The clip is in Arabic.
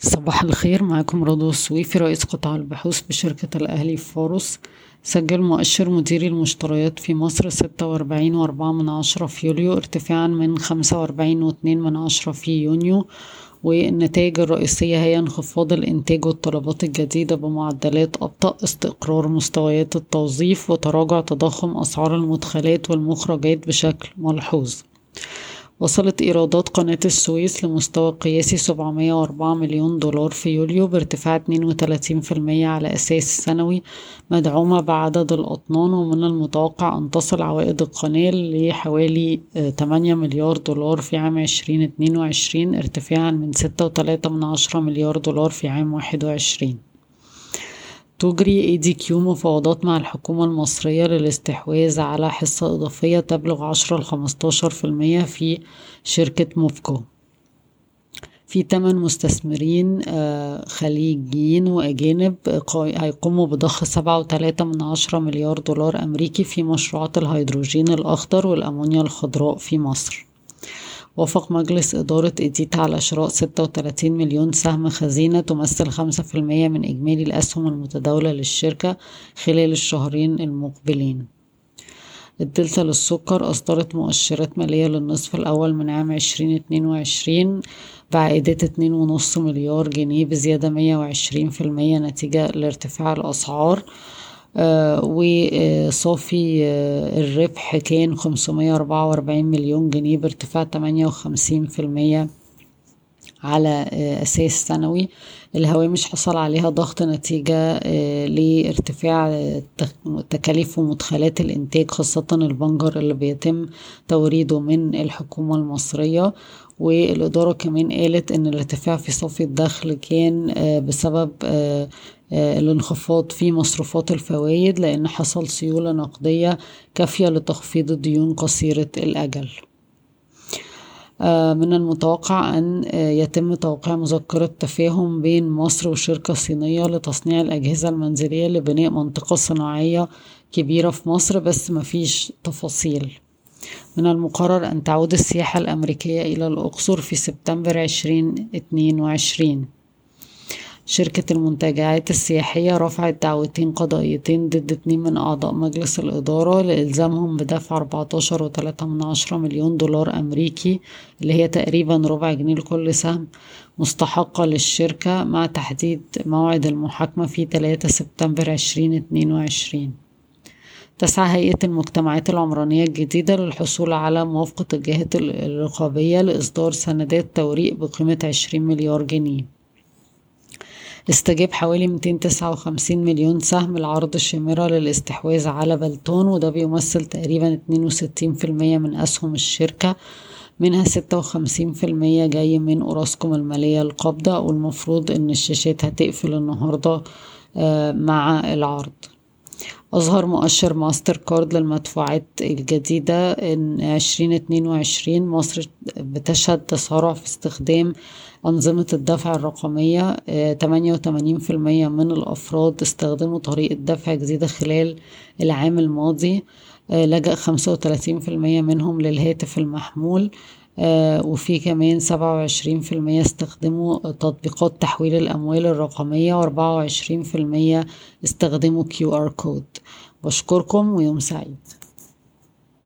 صباح الخير معاكم رضوى السويفي رئيس قطاع البحوث بشركة الأهلي فاروس سجل مؤشر مديري المشتريات في مصر ستة وأربعين وأربعة من عشرة في يوليو ارتفاعا من خمسة وأربعين واتنين من عشرة في يونيو. والنتائج الرئيسية هي انخفاض الإنتاج والطلبات الجديدة بمعدلات أبطأ استقرار مستويات التوظيف وتراجع تضخم أسعار المدخلات والمخرجات بشكل ملحوظ. وصلت إيرادات قناة السويس لمستوى قياسي سبعمية وأربعة مليون دولار في يوليو بارتفاع اتنين وتلاتين في المية على أساس سنوي مدعومة بعدد الأطنان ومن المتوقع أن تصل عوائد القناة لحوالي تمانية مليار دولار في عام عشرين اتنين وعشرين ارتفاعا من ستة وتلاتة من عشرة مليار دولار في عام واحد وعشرين. تجري اي دي كيو مفاوضات مع الحكومة المصرية للاستحواذ على حصة إضافية تبلغ عشرة لخمستاشر في المية في شركة موفكو في تمن مستثمرين خليجيين وأجانب هيقوموا بضخ سبعة وتلاتة من عشرة مليار دولار أمريكي في مشروعات الهيدروجين الأخضر والأمونيا الخضراء في مصر. وافق مجلس إدارة إديت على شراء ستة وتلاتين مليون سهم خزينة تمثل خمسة في المية من إجمالي الأسهم المتداولة للشركة خلال الشهرين المقبلين. الدلتا للسكر أصدرت مؤشرات مالية للنصف الأول من عام عشرين اتنين وعشرين بعائدات اتنين ونص مليار جنيه بزيادة مية وعشرين في المية نتيجة لارتفاع الأسعار. وصافي آه الربح كان خمسمية أربعة وأربعين مليون جنيه بارتفاع تمانية وخمسين في المية. على آه أساس سنوي الهوامش حصل عليها ضغط نتيجة لارتفاع تكاليف ومدخلات الإنتاج خاصة البنجر اللي بيتم توريده من الحكومة المصرية. والإدارة كمان قالت إن الارتفاع في صافي الدخل كان بسبب الانخفاض في مصروفات الفوائد لأن حصل سيولة نقدية كافية لتخفيض الديون قصيرة الأجل. من المتوقع أن يتم توقيع مذكرة تفاهم بين مصر وشركة صينية لتصنيع الأجهزة المنزلية لبناء منطقة صناعية كبيرة في مصر بس مفيش تفاصيل. من المقرر أن تعود السياحة الأمريكية إلى الأقصر في سبتمبر عشرين اتنين وعشرين. شركة المنتجعات السياحية رفعت دعوتين قضائيتين ضد اتنين من أعضاء مجلس الإدارة لإلزامهم بدفع أربعتاشر وتلاتة من عشرة مليون دولار أمريكي اللي هي تقريبا ربع جنيه لكل سهم مستحقة للشركة مع تحديد موعد المحاكمة في تلاتة سبتمبر عشرين اتنين وعشرين. تسعى هيئة المجتمعات العمرانية الجديدة للحصول على موافقة الجهات الرقابية لإصدار سندات توريق بقيمة عشرين مليار جنيه. استجاب حوالي 259 مليون سهم لعرض شامرة للاستحواذ على بلتون وده بيمثل تقريبا 62% من أسهم الشركة منها 56% جاي من أوراسكوم المالية القابضة والمفروض إن الشاشات هتقفل النهاردة مع العرض. أظهر مؤشر ماستر كارد للمدفوعات الجديدة إن عشرين اتنين وعشرين مصر بتشهد تسارع في استخدام أنظمة الدفع الرقمية تمانية وتمانين في المية من الأفراد استخدموا طريقة دفع جديدة خلال العام الماضي لجأ وتلاتين في المية منهم للهاتف المحمول وفي كمان سبعة وعشرين في المية استخدموا تطبيقات تحويل الأموال الرقمية وأربعة وعشرين في المية استخدموا QR كود. بشكركم ويوم سعيد.